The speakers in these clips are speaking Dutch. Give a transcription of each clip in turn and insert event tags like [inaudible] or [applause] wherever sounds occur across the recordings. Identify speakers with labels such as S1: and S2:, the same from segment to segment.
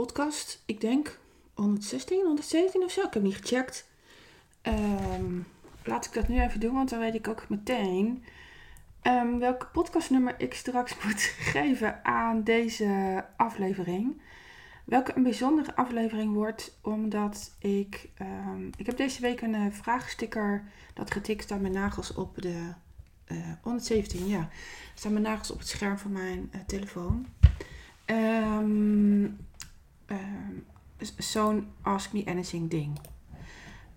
S1: podcast. Ik denk 116, 117 of zo. Ik heb niet gecheckt. Ehm, laat ik dat nu even doen, want dan weet ik ook meteen um, welke podcastnummer ik straks [laughs] moet geven aan deze aflevering. Welke een bijzondere aflevering wordt, omdat ik. Um, ik heb deze week een uh, vraagsticker dat getikt staan mijn nagels op de. Uh, 117, ja. Staan mijn nagels op het scherm van mijn uh, telefoon. Um, um, Zo'n Ask Me Anything ding.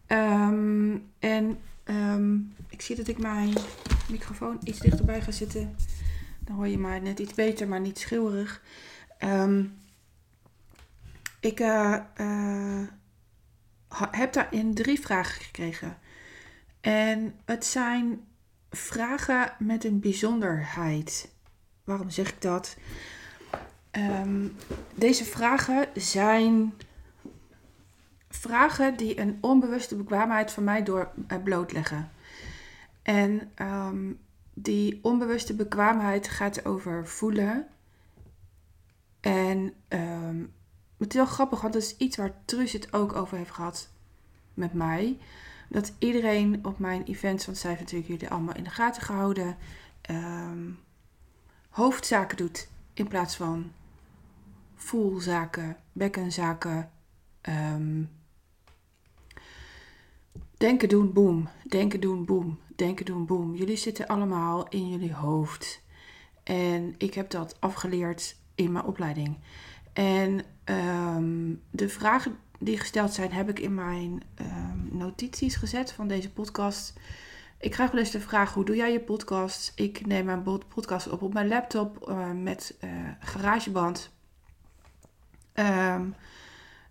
S1: Um, en ik zie dat ik mijn microfoon iets dichterbij ga zitten. Dan hoor je mij net iets beter, maar niet schreeuwerig. ik uh, uh, heb daarin drie vragen gekregen. En het zijn vragen met een bijzonderheid. Waarom zeg ik dat? Um, deze vragen zijn vragen die een onbewuste bekwaamheid van mij door uh, blootleggen. En um, die onbewuste bekwaamheid gaat over voelen. En um, het is wel grappig, want dat is iets waar Truus het ook over heeft gehad met mij. Dat iedereen op mijn events, want zij heeft natuurlijk jullie allemaal in de gaten gehouden, hoofdzaken doet in plaats van voelzaken, bekkenzaken. Um, denken doen, boom. Denken doen, boom. Denken doen, boom. Jullie zitten allemaal in jullie hoofd. En ik heb dat afgeleerd in mijn opleiding. En um, de vragen die gesteld zijn, heb ik in mijn um, notities gezet van deze podcast. Ik krijg wel eens de vraag: hoe doe jij je podcast? Ik neem mijn podcast op op mijn laptop uh, met uh, GarageBand. Um,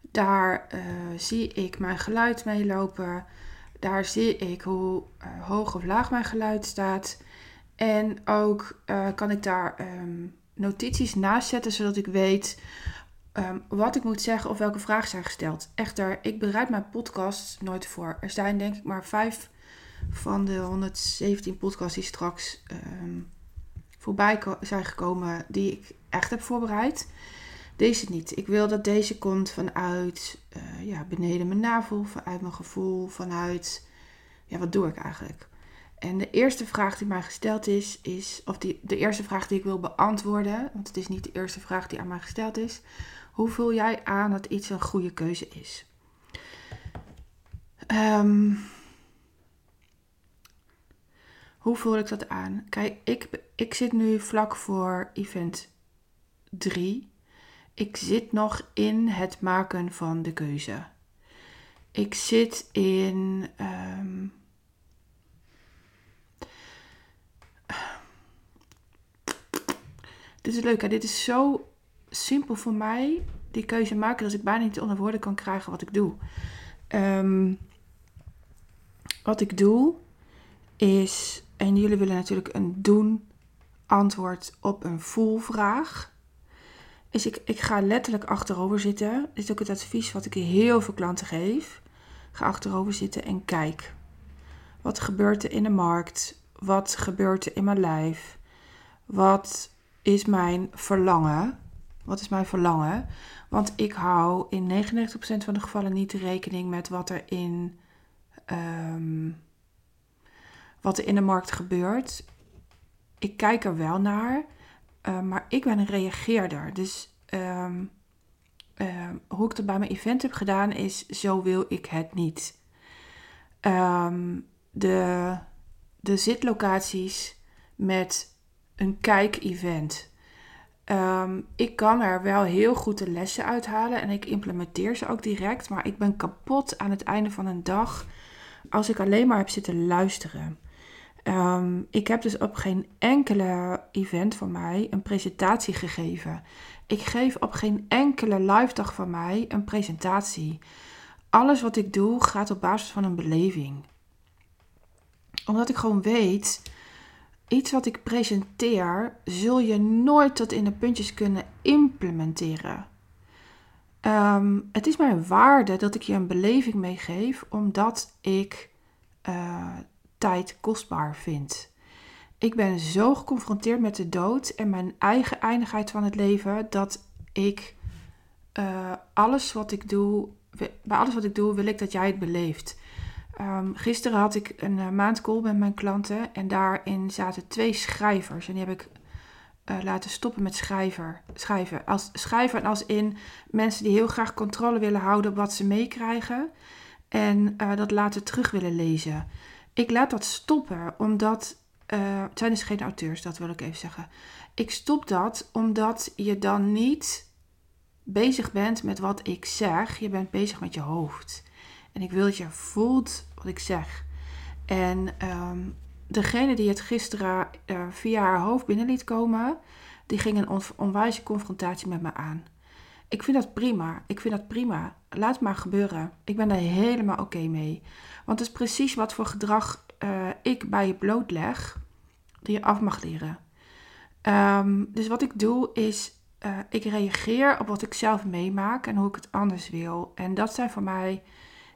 S1: daar uh, zie ik mijn geluid meelopen. Daar zie ik hoe uh, hoog of laag mijn geluid staat. En ook uh, kan ik daar um, notities naast zetten, zodat ik weet um, wat ik moet zeggen of welke vragen zijn gesteld. Echter, ik bereid mijn podcast nooit voor. Er zijn denk ik maar vijf van de 117 podcasts die straks voorbij zijn gekomen, die ik echt heb voorbereid. Deze niet. Ik wil dat deze komt vanuit uh, ja, beneden mijn navel, vanuit mijn gevoel, vanuit ja, wat doe ik eigenlijk? En de eerste vraag die mij gesteld is, is of die, de eerste vraag die ik wil beantwoorden, want het is niet de eerste vraag die aan mij gesteld is. Hoe voel jij aan dat iets een goede keuze is? Um, hoe voel ik dat aan? Kijk, ik, ik zit nu vlak voor event 3 ik zit nog in het maken van de keuze. Ik zit in. Um, dit is leuk, hè? dit is zo simpel voor mij, die keuze maken, dat ik bijna niet onder woorden kan krijgen wat ik doe. Um, wat ik doe is, en jullie willen natuurlijk een doen antwoord op een voelvraag is ik, ik ga letterlijk achterover zitten. Dit is ook het advies wat ik heel veel klanten geef. Ga achterover zitten en kijk. Wat gebeurt er in de markt? Wat gebeurt er in mijn lijf? Wat is mijn verlangen? Wat is mijn verlangen? Want ik hou in 99% van de gevallen niet rekening met wat er in, um, wat er in de markt gebeurt. Ik kijk er wel naar. Uh, maar ik ben een reageerder. Dus um, um, hoe ik dat bij mijn event heb gedaan is: zo wil ik het niet. Um, de, de zitlocaties met een kijk-event. ik kan er wel heel goed de lessen uithalen en ik implementeer ze ook direct, maar ik ben kapot aan het einde van een dag als ik alleen maar heb zitten luisteren. Um, ik heb dus op geen enkele event van mij een presentatie gegeven. Ik geef op geen enkele live dag van mij een presentatie. Alles wat ik doe gaat op basis van een beleving. Omdat ik gewoon weet, iets wat ik presenteer, zul je nooit tot in de puntjes kunnen implementeren. Um, het is mijn waarde dat ik je een beleving meegeef, omdat ik uh, tijd kostbaar vind. Ik ben zo geconfronteerd met de dood en mijn eigen eindigheid van het leven dat ik eh, alles wat ik doe, bij alles wat ik doe, wil ik dat jij het beleeft. Um, gisteren had ik een uh, maandcall met mijn klanten en daarin zaten twee schrijvers. En die heb ik uh, laten stoppen met schrijver, schrijven. Als, schrijven als in mensen die heel graag controle willen houden op wat ze meekrijgen. En dat laten terug willen lezen. Ik laat dat stoppen omdat. het zijn dus geen auteurs, dat wil ik even zeggen. Ik stop dat omdat je dan niet bezig bent met wat ik zeg. Je bent bezig met je hoofd. En ik wil dat je voelt wat ik zeg. En um, degene die het gisteren uh, via haar hoofd binnen liet komen, die ging een on onwijze confrontatie met me aan. Ik vind dat prima. Ik vind dat prima. Laat maar gebeuren. Ik ben daar helemaal oké mee. Want het is precies wat voor gedrag uh, ik bij je blootleg, die je af mag leren. Um, dus wat ik doe is, uh, ik reageer op wat ik zelf meemaak en hoe ik het anders wil. En dat zijn voor mij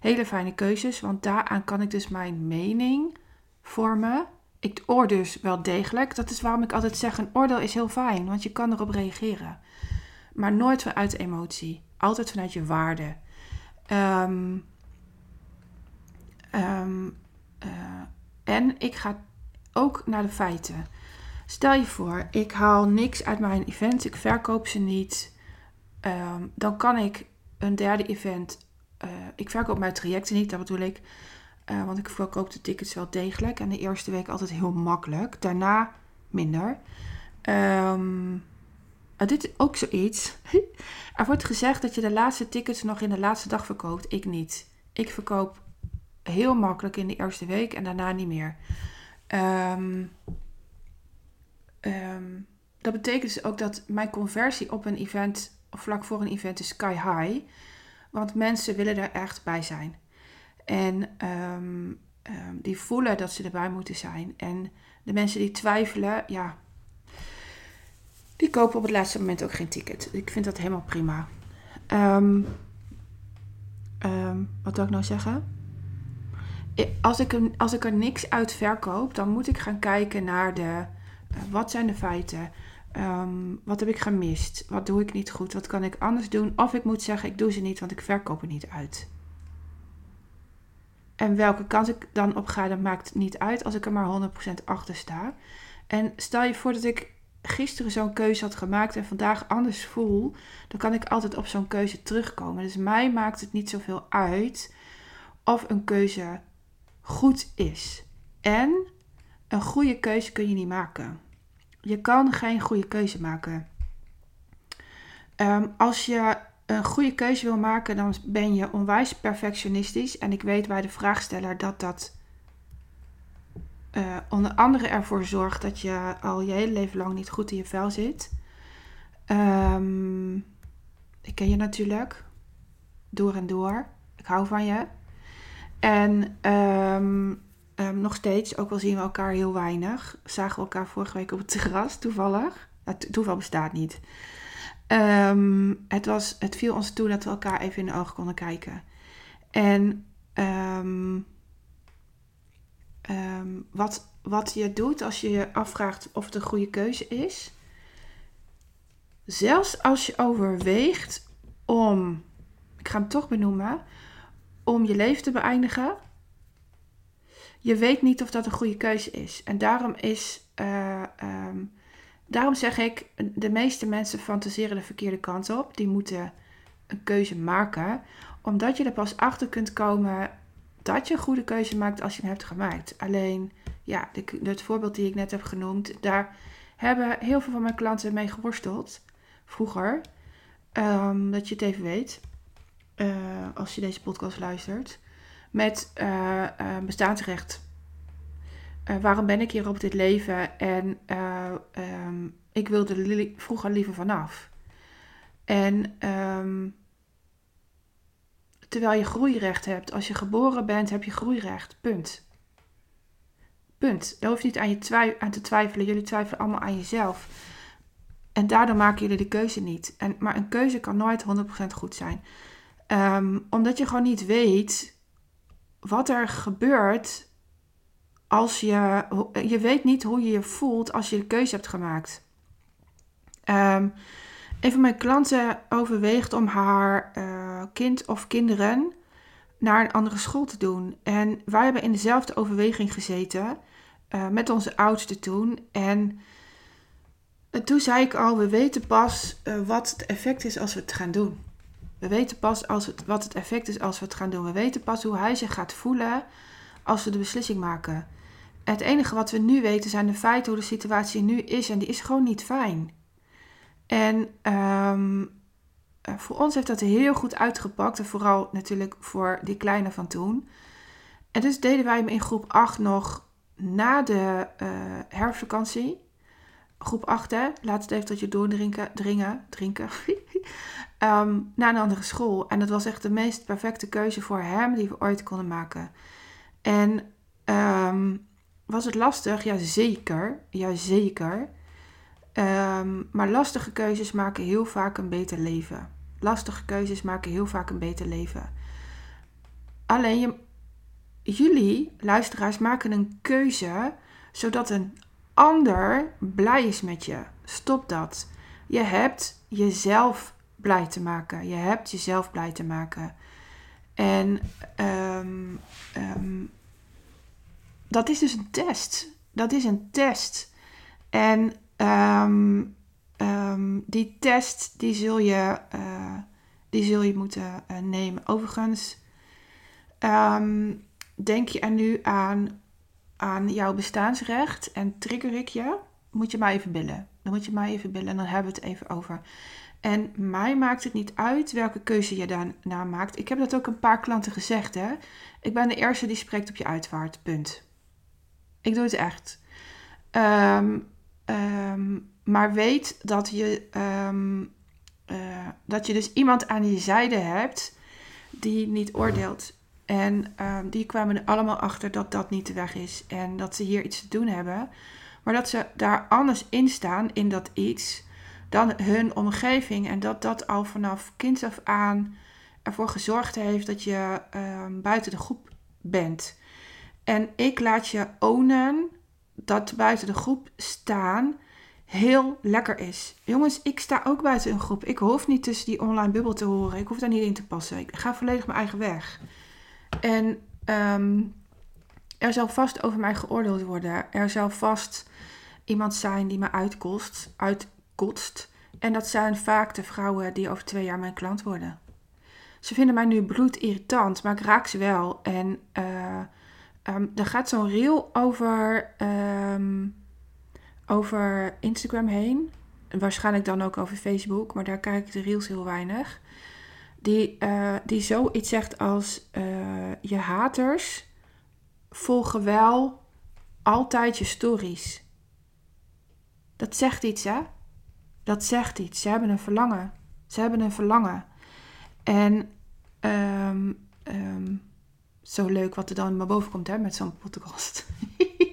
S1: hele fijne keuzes, want daaraan kan ik dus mijn mening vormen. Ik oordeel dus wel degelijk. Dat is waarom ik altijd zeg: een oordeel is heel fijn, want je kan erop reageren. Maar nooit vanuit emotie. Altijd vanuit je waarde. Um, um, uh, en ik ga ook naar de feiten. Stel je voor, ik haal niks uit mijn event, ik verkoop ze niet. Um, dan kan ik een derde event uh, ik verkoop mijn trajecten niet, dat bedoel ik. Uh, want ik verkoop de tickets wel degelijk. En de eerste week altijd heel makkelijk. Daarna minder. Um, dit is ook zoiets. [laughs] er wordt gezegd dat je de laatste tickets nog in de laatste dag verkoopt. Ik niet. Ik verkoop heel makkelijk in de eerste week en daarna niet meer. Um, um, dat betekent dus ook dat mijn conversie op een event, of vlak voor een event, is sky high. Want mensen willen er echt bij zijn. En um, die voelen dat ze erbij moeten zijn. En de mensen die twijfelen, ja, die kopen op het laatste moment ook geen ticket. Ik vind dat helemaal prima. Um, wat wil ik nou zeggen? Als ik, als ik er niks uit verkoop, dan moet ik gaan kijken naar de. Uh, wat zijn de feiten? Um, wat heb ik gemist? Wat doe ik niet goed? Wat kan ik anders doen? Of ik moet zeggen, ik doe ze niet, want ik verkoop er niet uit. En welke kant ik dan op ga, dat maakt niet uit als ik er maar 100% achter sta. En stel je voor dat ik gisteren zo'n keuze had gemaakt en vandaag anders voel, dan kan ik altijd op zo'n keuze terugkomen. Dus mij maakt het niet zoveel uit of een keuze goed is. En een goede keuze kun je niet maken. Je kan geen goede keuze maken. Um, als je een goede keuze wil maken, dan ben je onwijs perfectionistisch. En ik weet bij de vraagsteller dat dat uh, onder andere ervoor zorgt dat je al je hele leven lang niet goed in je vel zit. Um, ik ken je natuurlijk. Door en door. Ik hou van je. En um, Um, nog steeds, ook al zien we elkaar heel weinig. Zagen we elkaar vorige week op het terras, toevallig. Toeval bestaat niet. Het, was, het viel ons toe dat we elkaar even in de ogen konden kijken. En um, wat, wat je doet als je je afvraagt of het een goede keuze is. Zelfs als je overweegt om, ik ga hem toch benoemen, om je leven te beëindigen je weet niet of dat een goede keuze is. En daarom is, uh, um, daarom zeg ik, de meeste mensen fantaseren de verkeerde kant op. Die moeten een keuze maken, omdat je er pas achter kunt komen dat je een goede keuze maakt als je hem hebt gemaakt. Alleen, ja, het voorbeeld die ik net heb genoemd, daar hebben heel veel van mijn klanten mee geworsteld. Vroeger, um, dat je het even weet, uh, als je deze podcast luistert met uh, bestaansrecht. Waarom ben ik hier op dit leven? En um, ik wilde er vroeger liever vanaf. En um, terwijl je groeirecht hebt, als je geboren bent, heb je groeirecht. Punt. Punt. Daar hoef je niet aan, je aan te twijfelen. Jullie twijfelen allemaal aan jezelf. En daardoor maken jullie de keuze niet. En, maar een keuze kan nooit 100% goed zijn. Um, omdat je gewoon niet weet wat er gebeurt als je. Je weet niet hoe je je voelt als je de keuze hebt gemaakt. Um, Een van mijn klanten overweegt om haar uh, kind of kinderen naar een andere school te doen. En wij hebben in dezelfde overweging gezeten uh, met onze oudste toen. En toen zei ik al, we weten pas wat het effect is als we het gaan doen. We weten pas als wat het effect is als we het gaan doen. We weten pas hoe hij zich gaat voelen als we de beslissing maken. Het enige wat we nu weten zijn de feiten hoe de situatie nu is. En die is gewoon niet fijn. En um, voor ons heeft dat heel goed uitgepakt. En vooral natuurlijk voor die kleine van toen. En dus deden wij hem in groep 8 nog na de uh, herfstvakantie. Groep 8, hè? Laat het even tot je doordrinken. Dringen, drinken. um, [laughs] naar een andere school. En dat was echt de meest perfecte keuze voor hem die we ooit konden maken. En um, was het lastig? Ja, zeker. Um, maar lastige keuzes maken heel vaak een beter leven. Lastige keuzes maken heel vaak een beter leven. Alleen jullie, luisteraars, maken een keuze zodat een ander blij is met je. Stop dat. Je hebt jezelf blij te maken. Je hebt jezelf blij te maken. En um, um, dat is dus een test. Dat is een test. En um, die test, die zul je, uh, die zul je moeten uh, nemen. Overigens, um, denk je er nu aan, aan jouw bestaansrecht en trigger ik je, moet je mij even bellen. Dan moet je mij even bellen en dan hebben we het even over. En mij maakt het niet uit welke keuze je daarna maakt. Ik heb dat ook een paar klanten gezegd. Hè? Ik ben de eerste die spreekt op je uitvaart. Punt. Ik doe het echt. Um, um, maar weet dat je, um, uh, dat je dus iemand aan je zijde hebt die niet oordeelt. En die kwamen er allemaal achter dat dat niet de weg is. En dat ze hier iets te doen hebben. Maar dat ze daar anders in staan in dat iets dan hun omgeving. En dat dat al vanaf kind af aan ervoor gezorgd heeft dat je buiten de groep bent. En ik laat je ownen dat buiten de groep staan heel lekker is. Jongens, ik sta ook buiten een groep. Ik hoef niet tussen die online bubbel te horen. Ik hoef daar niet in te passen. Ik ga volledig mijn eigen weg. En um, er zal vast over mij geoordeeld worden. Er zal vast iemand zijn die me uitkost, uitkotst. En dat zijn vaak de vrouwen die over twee jaar mijn klant worden. Ze vinden mij nu bloedirritant, maar ik raak ze wel. En uh, Um, er gaat zo'n reel over, um, over Instagram heen. Waarschijnlijk dan ook over Facebook, maar daar kijk ik de reels heel weinig. Die, uh, die zoiets zegt als: uh, Je haters volgen wel altijd je stories. Dat zegt iets, hè? Dat zegt iets. Ze hebben een verlangen. Ze hebben een verlangen. En um, zo leuk wat er dan maar boven komt hè, met zo'n podcast.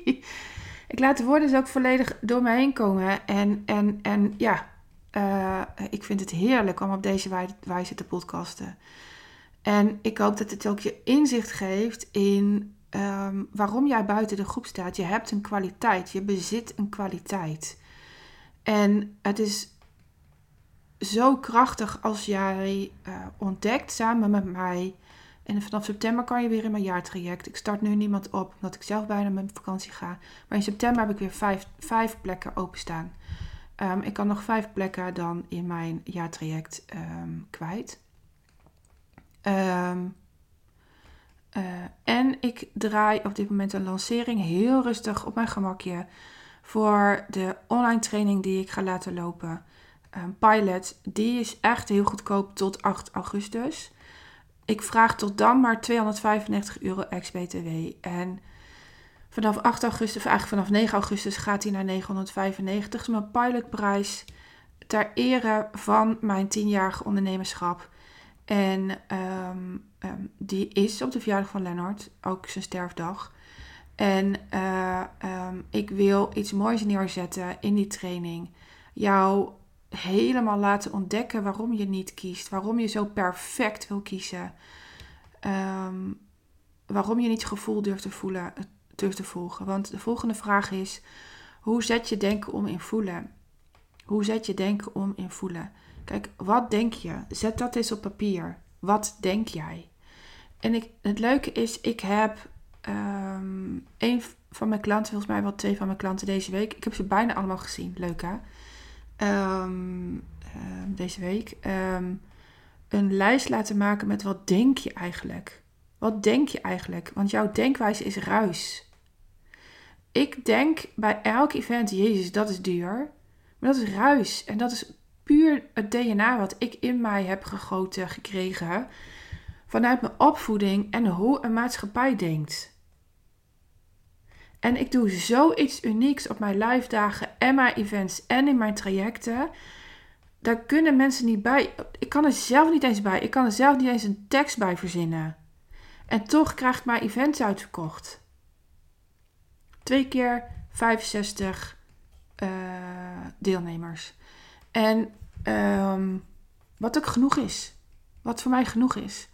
S1: [laughs] ik laat de woorden dus ook volledig door me heen komen. En, en, en ja, uh, ik vind het heerlijk om op deze wijze te podcasten. En ik hoop dat het ook je inzicht geeft in um, waarom jij buiten de groep staat. Je hebt een kwaliteit, je bezit een kwaliteit. En het is zo krachtig als jij uh, ontdekt samen met mij en vanaf september kan je weer in mijn jaartraject. Ik start nu niemand op, omdat ik zelf bijna met vakantie ga. Maar in september heb ik weer vijf, vijf plekken openstaan. Um, ik kan nog vijf plekken dan in mijn jaartraject um, kwijt. Um, uh, en ik draai op dit moment een lancering heel rustig op mijn gemakje voor de online training die ik ga laten lopen. Pilot, die is echt heel goedkoop tot 8 augustus ik vraag tot dan maar 295 euro ex-BTW. En vanaf 8 augustus, of eigenlijk vanaf 9 augustus, gaat hij naar 995. is mijn pilotprijs ter ere van mijn 10-jarige ondernemerschap. En um, um, die is op de verjaardag van Lennart, ook zijn sterfdag. En uh, um, ik wil iets moois neerzetten in die training. Jou helemaal laten ontdekken waarom je niet kiest. Waarom je zo perfect wil kiezen. Ehm, waarom je niet het gevoel durft te, voelen, durft te volgen. Want de volgende vraag is: hoe zet je denken om in voelen? Hoe zet je denken om in voelen? Kijk, wat denk je? Zet dat eens op papier. Wat denk jij? En ik, het leuke is, ik heb um, een van mijn klanten, volgens mij wel twee van mijn klanten deze week. Ik heb ze bijna allemaal gezien. Leuk hè? Ehm, ehm, deze week. een lijst laten maken met wat denk je eigenlijk? Wat denk je eigenlijk? Want jouw denkwijze is ruis. Ik denk bij elk event, Jezus, dat is duur. Maar dat is ruis. En dat is puur het DNA wat ik in mij heb gegoten, gekregen. Vanuit mijn opvoeding en hoe een maatschappij denkt. En ik doe zoiets unieks op mijn live dagen en mijn events en in mijn trajecten. Daar kunnen mensen niet bij. Ik kan er zelf niet eens bij. Ik kan er zelf niet eens een tekst bij verzinnen. En toch krijg ik mijn events uitverkocht. Twee keer 65 uh, eh, deelnemers. En um, wat ook genoeg is. Wat voor mij genoeg is.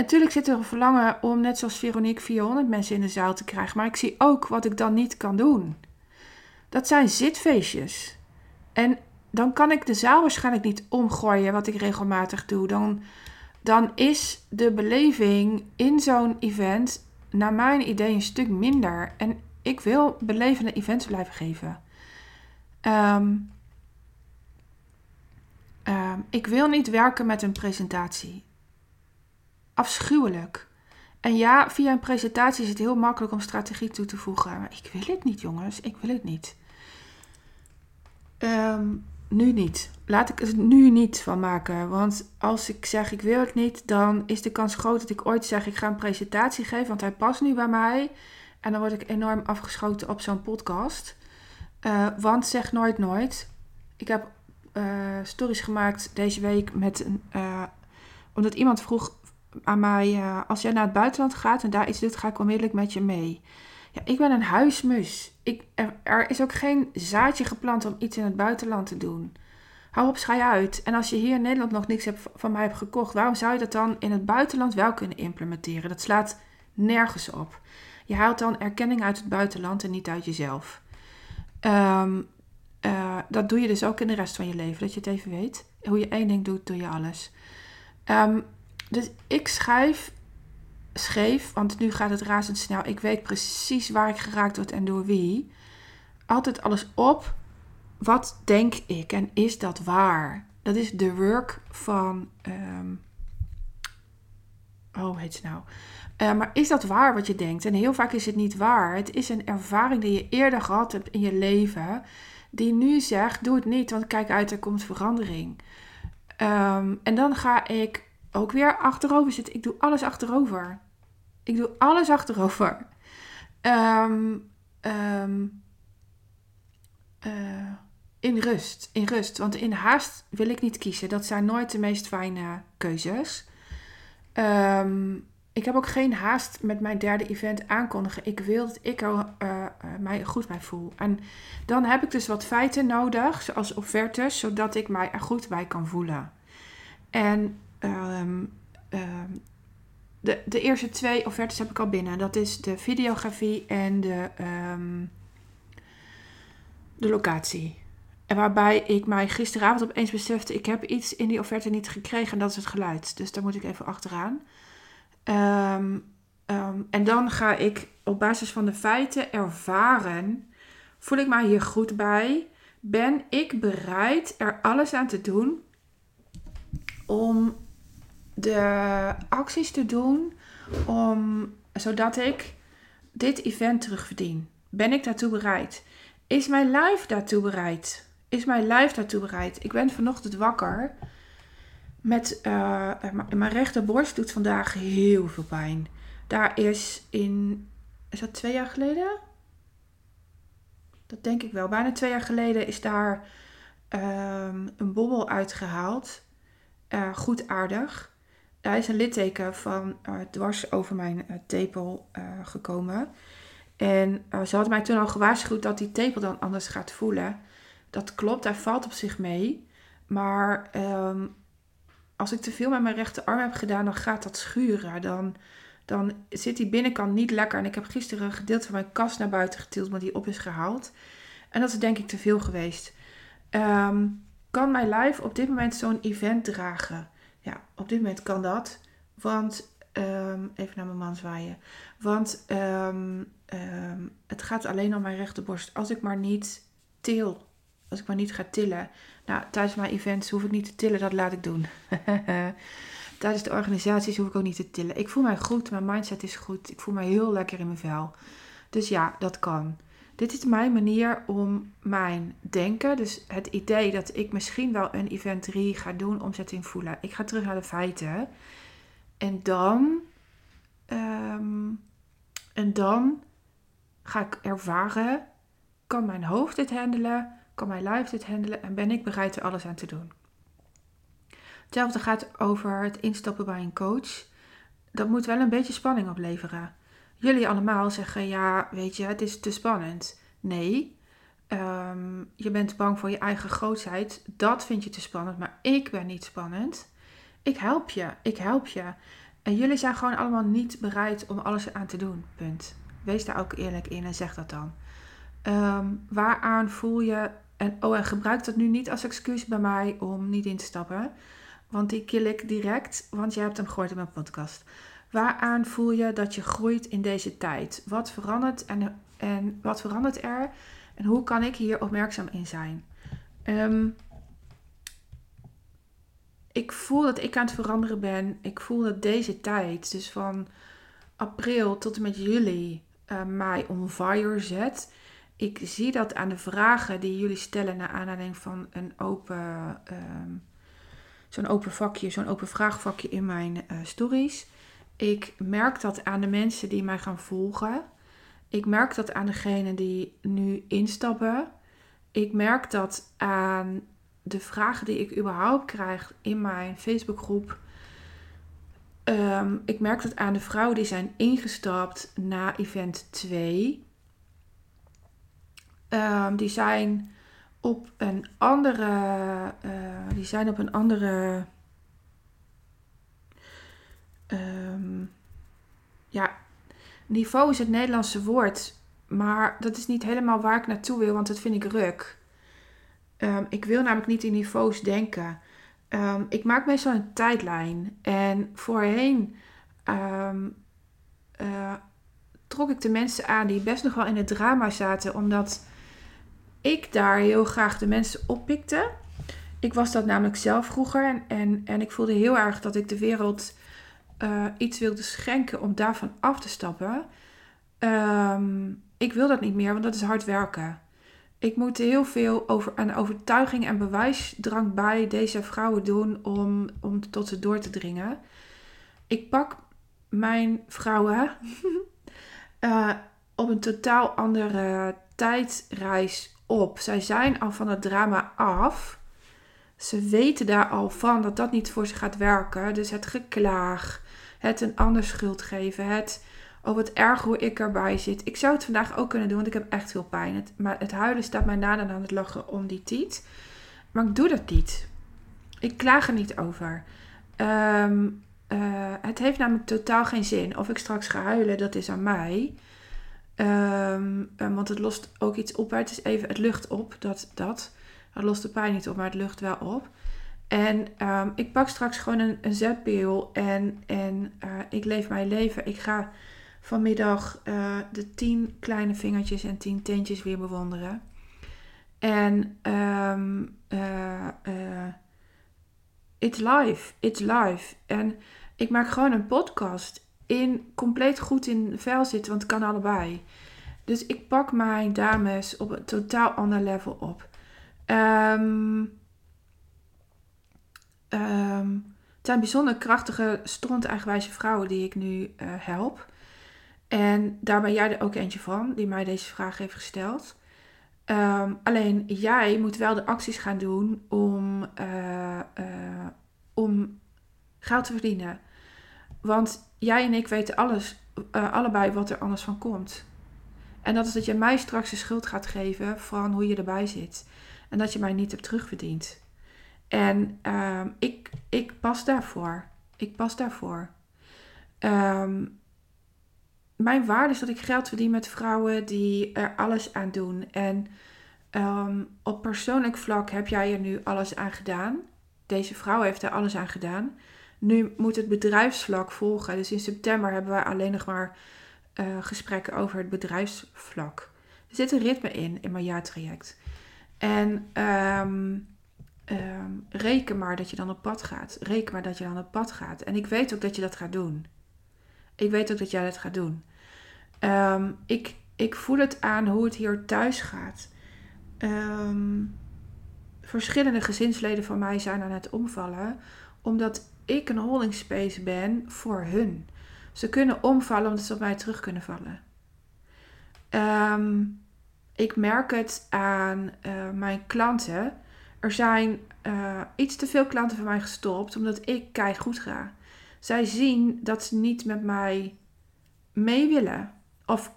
S1: Natuurlijk zit er een verlangen om, net zoals Veronique, 400 mensen in de zaal te krijgen. Maar ik zie ook wat ik dan niet kan doen. Dat zijn zitfeestjes. En dan kan ik de zaal waarschijnlijk niet omgooien, wat ik regelmatig doe. Dan, dan is de beleving in zo'n event, naar mijn idee, een stuk minder. En ik wil belevende events blijven geven. Um, ik wil niet werken met een presentatie. Afschuwelijk. En ja, via een presentatie is het heel makkelijk om strategie toe te voegen. Maar ik wil het niet, jongens. Ik wil het niet. Um, nu niet. Laat ik het nu niet van maken. Want als ik zeg ik wil het niet, dan is de kans groot dat ik ooit zeg ik ga een presentatie geven. Want hij past nu bij mij. En dan word ik enorm afgeschoten op zo'n podcast. Uh, want zeg nooit nooit. Ik heb uh, stories gemaakt deze week met een. Uh, omdat iemand vroeg mij: als jij naar het buitenland gaat en daar iets doet, ga ik onmiddellijk met je mee. Ja, ik ben een huismus. Ik, er, is ook geen zaadje geplant om iets in het buitenland te doen. Hou op, schij uit. En als je hier in Nederland nog niks hebt, van mij hebt gekocht, waarom zou je dat dan in het buitenland wel kunnen implementeren? Dat slaat nergens op. Je haalt dan erkenning uit het buitenland en niet uit jezelf. Um, uh, dat doe je dus ook in de rest van je leven, dat je het even weet. Hoe je één ding doet, doe je alles. Um, dus ik schrijf, schreef, want nu gaat het razendsnel. Ik weet precies waar ik geraakt word en door wie. Altijd alles op. Wat denk ik en is dat waar? Dat is de work van. Um, oh, heet ze nou? Uh, maar is dat waar wat je denkt? En heel vaak is het niet waar. Het is een ervaring die je eerder gehad hebt in je leven die nu zegt: doe het niet, want kijk uit, er komt verandering. Um, en dan ga ik ook weer achterover zitten. Ik doe alles achterover. Ik doe alles achterover. Um, in rust, in rust. Want in haast wil ik niet kiezen. Dat zijn nooit de meest fijne keuzes. Um, ik heb ook geen haast met mijn derde event aankondigen. Ik wil dat ik er uh, mij goed bij voel. En dan heb ik dus wat feiten nodig, zoals offertes, zodat ik mij er goed bij kan voelen. En um, um, de, de eerste twee offertes heb ik al binnen. Dat is de videografie en de, um, de locatie. En waarbij ik mij gisteravond opeens besefte, ik heb iets in die offerte niet gekregen en dat is het geluid. Dus daar moet ik even achteraan. En dan ga ik op basis van de feiten ervaren: voel ik mij hier goed bij? Ben ik bereid er alles aan te doen om de acties te doen om, zodat ik dit event terugverdien? Ben ik daartoe bereid? Is mijn lijf daartoe bereid? Is mijn lijf daartoe bereid? Ik ben vanochtend wakker met uh, mijn rechterborst doet vandaag heel veel pijn. Daar is in, is dat twee jaar geleden? Dat denk ik wel. Bijna twee jaar geleden is daar um, een bobbel uitgehaald. Uh, goed aardig. Daar is een litteken van uh, dwars over mijn uh, tepel gekomen. En ze hadden mij toen al gewaarschuwd dat die tepel dan anders gaat voelen. Dat klopt, hij valt op zich mee. Maar um, als ik te veel met mijn rechterarm heb gedaan, dan gaat dat schuren. Dan, dan zit die binnenkant niet lekker. En ik heb gisteren een gedeelte van mijn kast naar buiten getild, maar die op is gehaald. En dat is denk ik te veel geweest. Um, kan mijn lijf op dit moment zo'n event dragen? Ja, op dit moment kan dat. Want, ehm, even naar mijn man zwaaien. Want ehm, ehm, het gaat alleen om mijn rechterborst. Als ik maar niet til. Als ik maar niet ga tillen. Nou, tijdens mijn events hoef ik niet te tillen, dat laat ik doen. [laughs] tijdens de organisaties hoef ik ook niet te tillen. Ik voel mij goed, mijn mindset is goed. Ik voel mij heel lekker in mijn vel. Dus ja, dat kan. Dit is mijn manier om mijn denken, dus het idee dat ik misschien wel een event 3 ga doen, omzetting voelen. Ik ga terug naar de feiten. En dan, ehm, en dan ga ik ervaren, kan mijn hoofd dit handelen, kan mijn lijf dit handelen en ben ik bereid er alles aan te doen. Hetzelfde gaat over het instappen bij een coach. Dat moet wel een beetje spanning opleveren jullie allemaal zeggen: ja, weet je, het is te spannend. Nee, ehm, je bent bang voor je eigen grootheid. Dat vind je te spannend, maar ik ben niet spannend. Ik help je, ik help je. En jullie zijn gewoon allemaal niet bereid om alles aan te doen. Punt. Wees daar ook eerlijk in en zeg dat dan. Um, waaraan voel je. En, oh, en gebruik dat nu niet als excuus bij mij om niet in te stappen. Want die kill ik direct, want je hebt hem gehoord in mijn podcast. Waaraan voel je dat je groeit in deze tijd? Wat verandert en, en wat verandert er? En hoe kan ik hier opmerkzaam in zijn? Ehm, ik voel dat ik aan het veranderen ben. Ik voel dat deze tijd, dus van april tot en met juli, uh, mij on fire zet. Ik zie dat aan de vragen die jullie stellen naar aanleiding van een open, ehm, zo'n open vakje, zo'n open vraagvakje in mijn uh, stories. Ik merk dat aan de mensen die mij gaan volgen. Ik merk dat aan degenen die nu instappen. Ik merk dat aan de vragen die ik überhaupt krijg in mijn Facebookgroep. Um, ik merk dat aan de vrouwen die zijn ingestapt na event 2. Um, ehm, die zijn op een andere. Uh, die zijn op een andere um, ja, niveau is het Nederlandse woord. Maar dat is niet helemaal waar ik naartoe wil, want dat vind ik ruk. Um, ik wil namelijk niet in niveaus denken. Um, ik maak meestal een tijdlijn. En voorheen uh, trok ik de mensen aan die best nog wel in het drama zaten, omdat ik daar heel graag de mensen oppikte. Ik was dat namelijk zelf vroeger en, en, en ik voelde heel erg dat ik de wereld uh, iets wilde schenken om daarvan af te stappen. Um, ik wil dat niet meer, want dat is hard werken. Ik moet heel veel over, aan overtuiging en bewijsdrang bij deze vrouwen doen om, om tot ze door te dringen. Ik pak mijn vrouwen uh, [laughs] op een totaal andere tijdreis op. Zij zijn al van het drama af. Ze weten daar al van dat dat niet voor ze gaat werken. Dus het geklaag, het een ander schuld geven. Het, oh wat erg hoe ik erbij zit. Ik zou het vandaag ook kunnen doen, want ik heb echt veel pijn. Het, maar het huilen staat mij nader aan het lachen om die tiet. Maar ik doe dat niet. Ik klaag er niet over. Ehm, eh, het heeft namelijk totaal geen zin. Of ik straks ga huilen, dat is aan mij. Ehm, eh, want het lost ook iets op. Het is even, het lucht op. Dat, dat. Het lost de pijn niet op, maar het lucht wel op. En ehm, ik pak straks gewoon een, een en, en uh, ik leef mijn leven. Ik ga vanmiddag uh, de tien kleine vingertjes en tien teentjes weer bewonderen. En um, uh, it's live, it's live. En ik maak gewoon een podcast in compleet goed in vel zitten, want het kan allebei. Dus ik pak mijn dames op een totaal ander level op. Um, Um, het zijn bijzonder krachtige, stront eigenwijze vrouwen die ik nu uh, help. En daar ben jij er ook eentje van, die mij deze vraag heeft gesteld. Um, alleen jij moet wel de acties gaan doen om, uh, uh, om geld te verdienen. Want jij en ik weten alles, allebei wat er anders van komt. En dat is dat je mij straks de schuld gaat geven van hoe je erbij zit. En dat je mij niet hebt terugverdiend. En ehm, ik, ik pas daarvoor. Ik pas daarvoor. Um, mijn waarde is dat ik geld verdien met vrouwen die er alles aan doen. En Ehm, op persoonlijk vlak heb jij er nu alles aan gedaan. Deze vrouw heeft er alles aan gedaan. Nu moet het bedrijfsvlak volgen. Dus in september hebben wij alleen nog maar uh, gesprekken over het bedrijfsvlak. Er zit een ritme in, in mijn jaartraject. En um, reken maar dat je dan op pad gaat. Reken maar dat je dan op pad gaat. En ik weet ook dat je dat gaat doen. Ik weet ook dat jij dat gaat doen. Um, ik, ik voel het aan hoe het hier thuis gaat. verschillende gezinsleden van mij zijn aan het omvallen. Omdat ik een holding space ben voor hun. Ze kunnen omvallen omdat ze op mij terug kunnen vallen. Ik merk het aan uh, mijn klanten. Er zijn uh, iets te veel klanten van mij gestopt omdat ik kei goed ga. Zij zien dat ze niet met mij mee willen. Of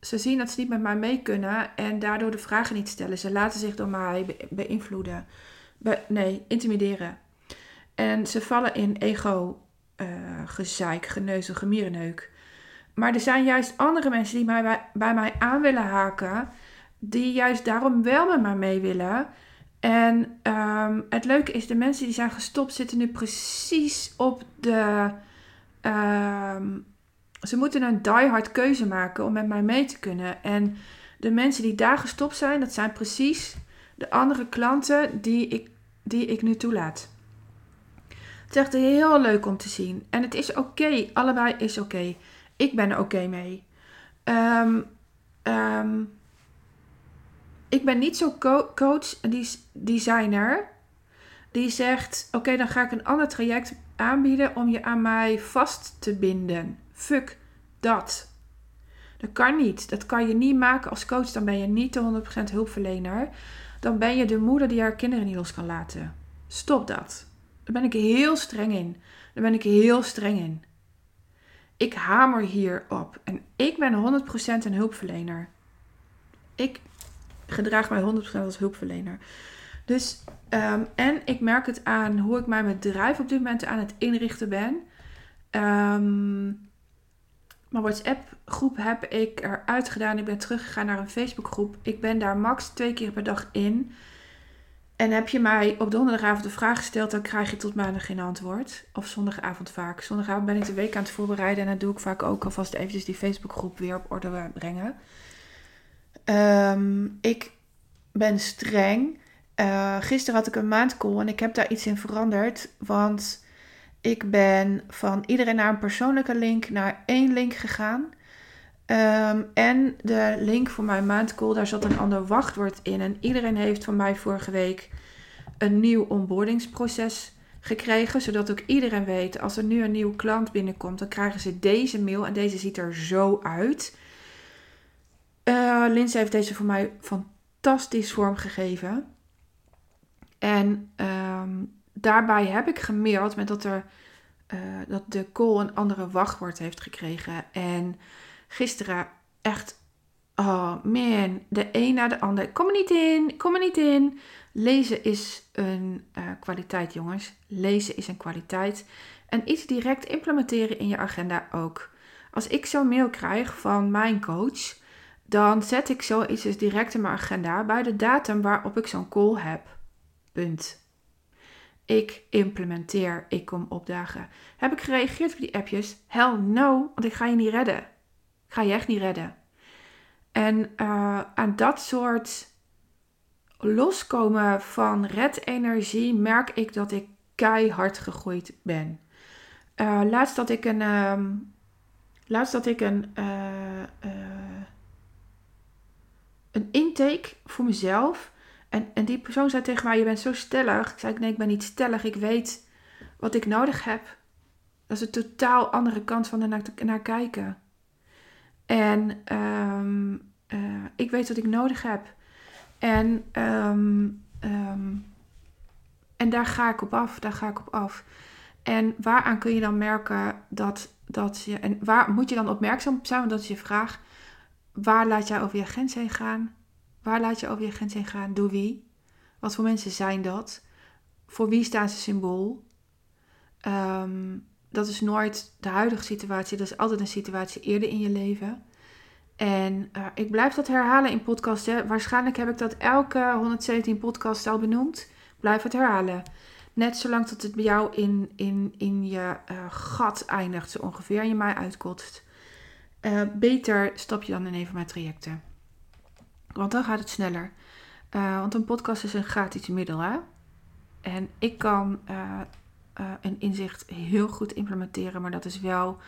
S1: ze zien dat ze niet met mij mee kunnen en daardoor de vragen niet stellen. Ze laten zich door mij beïnvloeden. Be nee, intimideren. En ze vallen in ego, uh, gezeik, geneuzel, gemierenneuk. Maar er zijn juist andere mensen die mij bij mij aan willen haken die juist daarom wel met mij mee willen. En um, het leuke is, de mensen die zijn gestopt zitten nu precies op de. Um, ze moeten een die-hard keuze maken om met mij mee te kunnen. En de mensen die daar gestopt zijn, dat zijn precies de andere klanten die ik, die ik nu toelaat. Het is echt heel leuk om te zien. En het is oké, allebei is oké. Ik ben er oké mee. Um, um, ik ben niet zo'n co coach, die designer, die zegt: Oké, dan ga ik een ander traject aanbieden om je aan mij vast te binden. Fuck dat. Dat kan niet. Dat kan je niet maken als coach. Dan ben je niet de 100% hulpverlener. Dan ben je de moeder die haar kinderen niet los kan laten. Stop dat. Daar ben ik heel streng in. Daar ben ik heel streng in. Ik hamer hierop. En ik ben 100% een hulpverlener. Ik gedraag mij 100% als hulpverlener. Dus, ehm, en ik merk het aan hoe ik mijn bedrijf op dit moment aan het inrichten ben. Um, mijn WhatsApp groep heb ik eruit gedaan. Ik ben teruggegaan naar een Facebook groep. Ik ben daar max twee keer per dag in. En heb je mij op donderdagavond de vraag gesteld, dan krijg je tot maandag geen antwoord. Of zondagavond vaak. Zondagavond ben ik de week aan het voorbereiden en dan doe ik vaak ook alvast eventjes die Facebookgroep weer op orde brengen. Um, ik ben streng. Uh, gisteren had ik een maandcall en ik heb daar iets in veranderd. Want ik ben van iedereen naar een persoonlijke link naar één link gegaan. Um, en de link voor mijn maandcall, daar zat een ander wachtwoord in. En iedereen heeft van mij vorige week een nieuw onboardingsproces gekregen. Zodat ook iedereen weet, als er nu een nieuwe klant binnenkomt, dan krijgen ze deze mail. En deze ziet er zo uit. Uh, heeft deze voor mij fantastisch vormgegeven. En um, daarbij heb ik gemaild met dat, er, uh, dat de call een andere wachtwoord heeft gekregen. En gisteren echt, oh man, de een na de ander. Kom er niet in, kom er niet in. Lezen is een uh, kwaliteit, jongens. Lezen is een kwaliteit. En iets direct implementeren in je agenda ook. Als ik zo'n mail krijg van mijn coach dan zet ik zoiets dus direct in mijn agenda bij de datum waarop ik zo'n call heb. Punt. Ik implementeer, ik kom opdagen. Heb ik gereageerd op die appjes? Hell no, want ik ga je niet redden. Ik ga je echt niet redden. En uh, aan dat soort loskomen van red-energie merk ik dat ik keihard gegroeid ben. Uh, laatst dat ik een, um, laatst dat ik een uh, een intake voor mezelf. En, en die persoon zei tegen mij: Je bent zo stellig. Ik zei: Nee, ik ben niet stellig. Ik weet wat ik nodig heb. Dat is een totaal andere kant van er naar, naar kijken. En um, uh, ik weet wat ik nodig heb. En, um, um, en daar ga ik op af. Daar ga ik op af. En waaraan kun je dan merken dat, dat je. En waar moet je dan opmerkzaam op zijn? Dat is je vraag. Waar laat jij over je grens heen gaan? Waar laat je over je grens heen gaan? Door wie? Wat voor mensen zijn dat? Voor wie staan ze symbool? Um, dat is nooit de huidige situatie, dat is altijd een situatie eerder in je leven. En uh, ik blijf dat herhalen in podcasten. Waarschijnlijk heb ik dat elke 117 podcast al benoemd. Blijf het herhalen. Net zolang tot het bij jou in, in, in je uh, gat eindigt, zo ongeveer, en je mij uitkotst. Uh, beter stap je dan in een van mijn trajecten. Want dan gaat het sneller. want een podcast is een gratis middel, hè? En ik kan een inzicht heel goed implementeren, maar dat is wel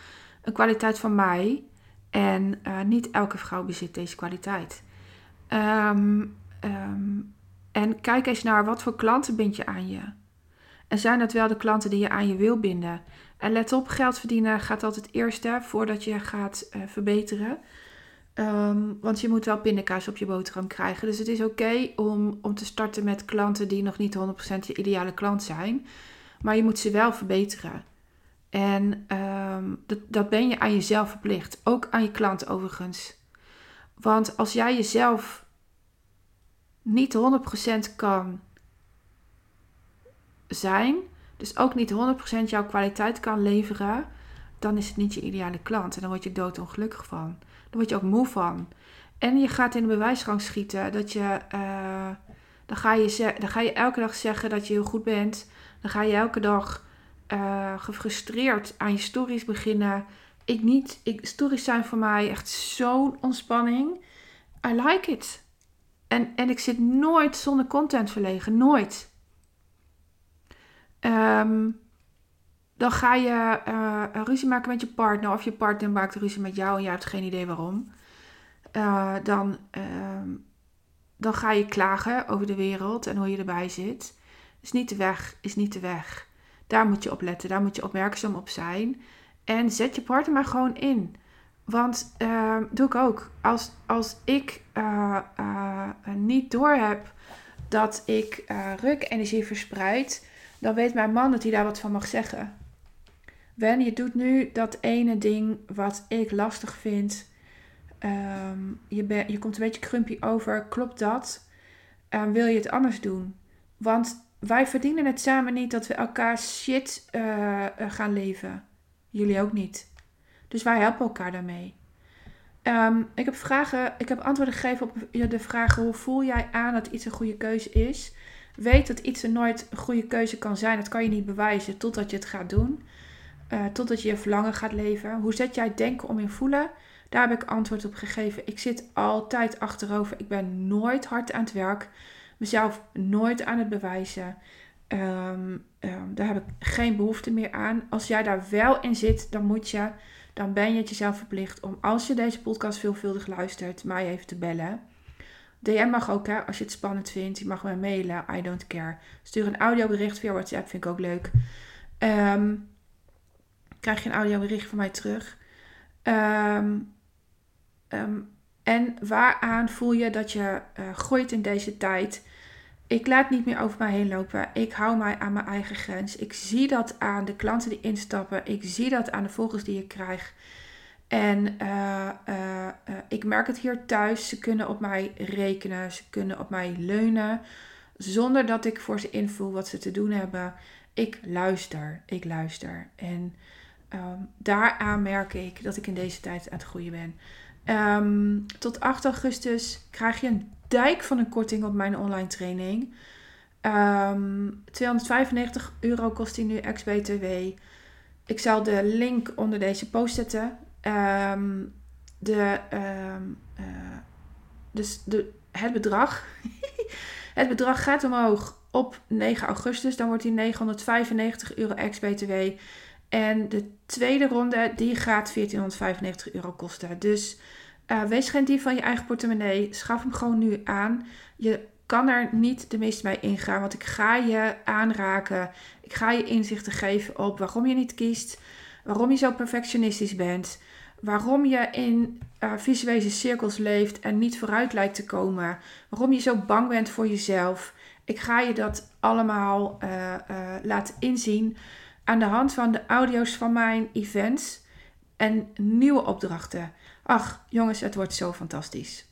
S1: een kwaliteit van mij. En niet elke vrouw bezit deze kwaliteit. Um, um, en kijk eens naar wat voor klanten bind je aan je. En zijn dat wel de klanten die je aan je wil binden? En let op, geld verdienen gaat altijd eerst voordat je gaat uh, verbeteren. Um, want je moet wel pindakaas op je boterham krijgen. Dus het is oké om, om te starten met klanten die nog niet 100% je ideale klant zijn. Maar je moet ze wel verbeteren. En um, dat, dat ben je aan jezelf verplicht. Ook aan je klant overigens. Want als jij jezelf niet 100% kan zijn, dus ook niet 100% jouw kwaliteit kan leveren, dan is het niet je ideale klant. En dan word je doodongelukkig van. Dan word je ook moe van. En je gaat in de bewijsgang schieten dat je. Uh, dan, ga je dan ga je elke dag zeggen dat je heel goed bent. Dan ga je elke dag uh, gefrustreerd aan je stories beginnen. Ik niet. Ik, stories zijn voor mij echt zo'n ontspanning. I like it. En, en ik zit nooit zonder content verlegen. Nooit. Um, dan ga je uh, ruzie maken met je partner. Of je partner maakt ruzie met jou en je hebt geen idee waarom. Uh, dan, uh, dan ga je klagen over de wereld en hoe je erbij zit. Is niet de weg, is niet de weg. Daar moet je op letten, daar moet je opmerkzaam op zijn. En zet je partner maar gewoon in. Want uh, doe ik ook. Als, als ik uh, niet doorheb dat ik ruk-energie verspreid, dan weet mijn man dat hij daar wat van mag zeggen. Wen, je doet nu dat ene ding wat ik lastig vind. Um, je, ben, je komt een beetje krumpy over. Klopt dat? Um, wil je het anders doen? Want wij verdienen het samen niet dat we elkaar shit uh, gaan leven. Jullie ook niet. Dus wij helpen elkaar daarmee. Um, ik, heb vragen, ik heb antwoorden gegeven op de vragen: hoe voel jij aan dat iets een goede keuze is? Weet dat iets er nooit een goede keuze kan zijn. Dat kan je niet bewijzen totdat je het gaat doen. Uh, totdat je je verlangen gaat leven. Hoe zet jij denken om in voelen? Daar heb ik antwoord op gegeven. Ik zit altijd achterover. Ik ben nooit hard aan het werk mezelf nooit aan het bewijzen. Um, um, daar heb ik geen behoefte meer aan. Als jij daar wel in zit, dan moet je, dan ben je het jezelf verplicht om, als je deze podcast veelvuldig luistert, mij even te bellen. DM mag ook, hè, als je het spannend vindt. Je mag me mailen, I don't care. Stuur een audiobericht via WhatsApp, vind ik ook leuk. Um, krijg je een audiobericht van mij terug. Um, um, en waaraan voel je dat je uh, groeit in deze tijd? Ik laat niet meer over mij heen lopen. Ik hou mij aan mijn eigen grens. Ik zie dat aan de klanten die instappen. Ik zie dat aan de volgers die ik krijg. En uh, uh, ik merk het hier thuis. Ze kunnen op mij rekenen. Ze kunnen op mij leunen. Zonder dat ik voor ze invoel wat ze te doen hebben. Ik luister. Ik luister. En um, daaraan merk ik dat ik in deze tijd aan het groeien ben. Um, tot 8 augustus krijg je een dijk van een korting op mijn online training. Um, ehm, 295 euro kost die nu ex-BTW. Ik zal de link onder deze post zetten. Um, de, uh, dus de, het bedrag. [laughs] het bedrag gaat omhoog op 9 augustus. Dan wordt die 995 euro ex-BTW. En de tweede ronde die gaat 1495 euro kosten. Dus uh, wees geen dief van je eigen portemonnee. Schaf hem gewoon nu aan. Je kan er niet de meeste bij ingaan, want ik ga je aanraken. Ik ga je inzichten geven op waarom je niet kiest, waarom je zo perfectionistisch bent, waarom je in uh, visuele cirkels leeft en niet vooruit lijkt te komen, waarom je zo bang bent voor jezelf. Ik ga je dat allemaal uh, laten inzien aan de hand van de audio's van mijn events en nieuwe opdrachten. Ach, jongens, het wordt zo fantastisch.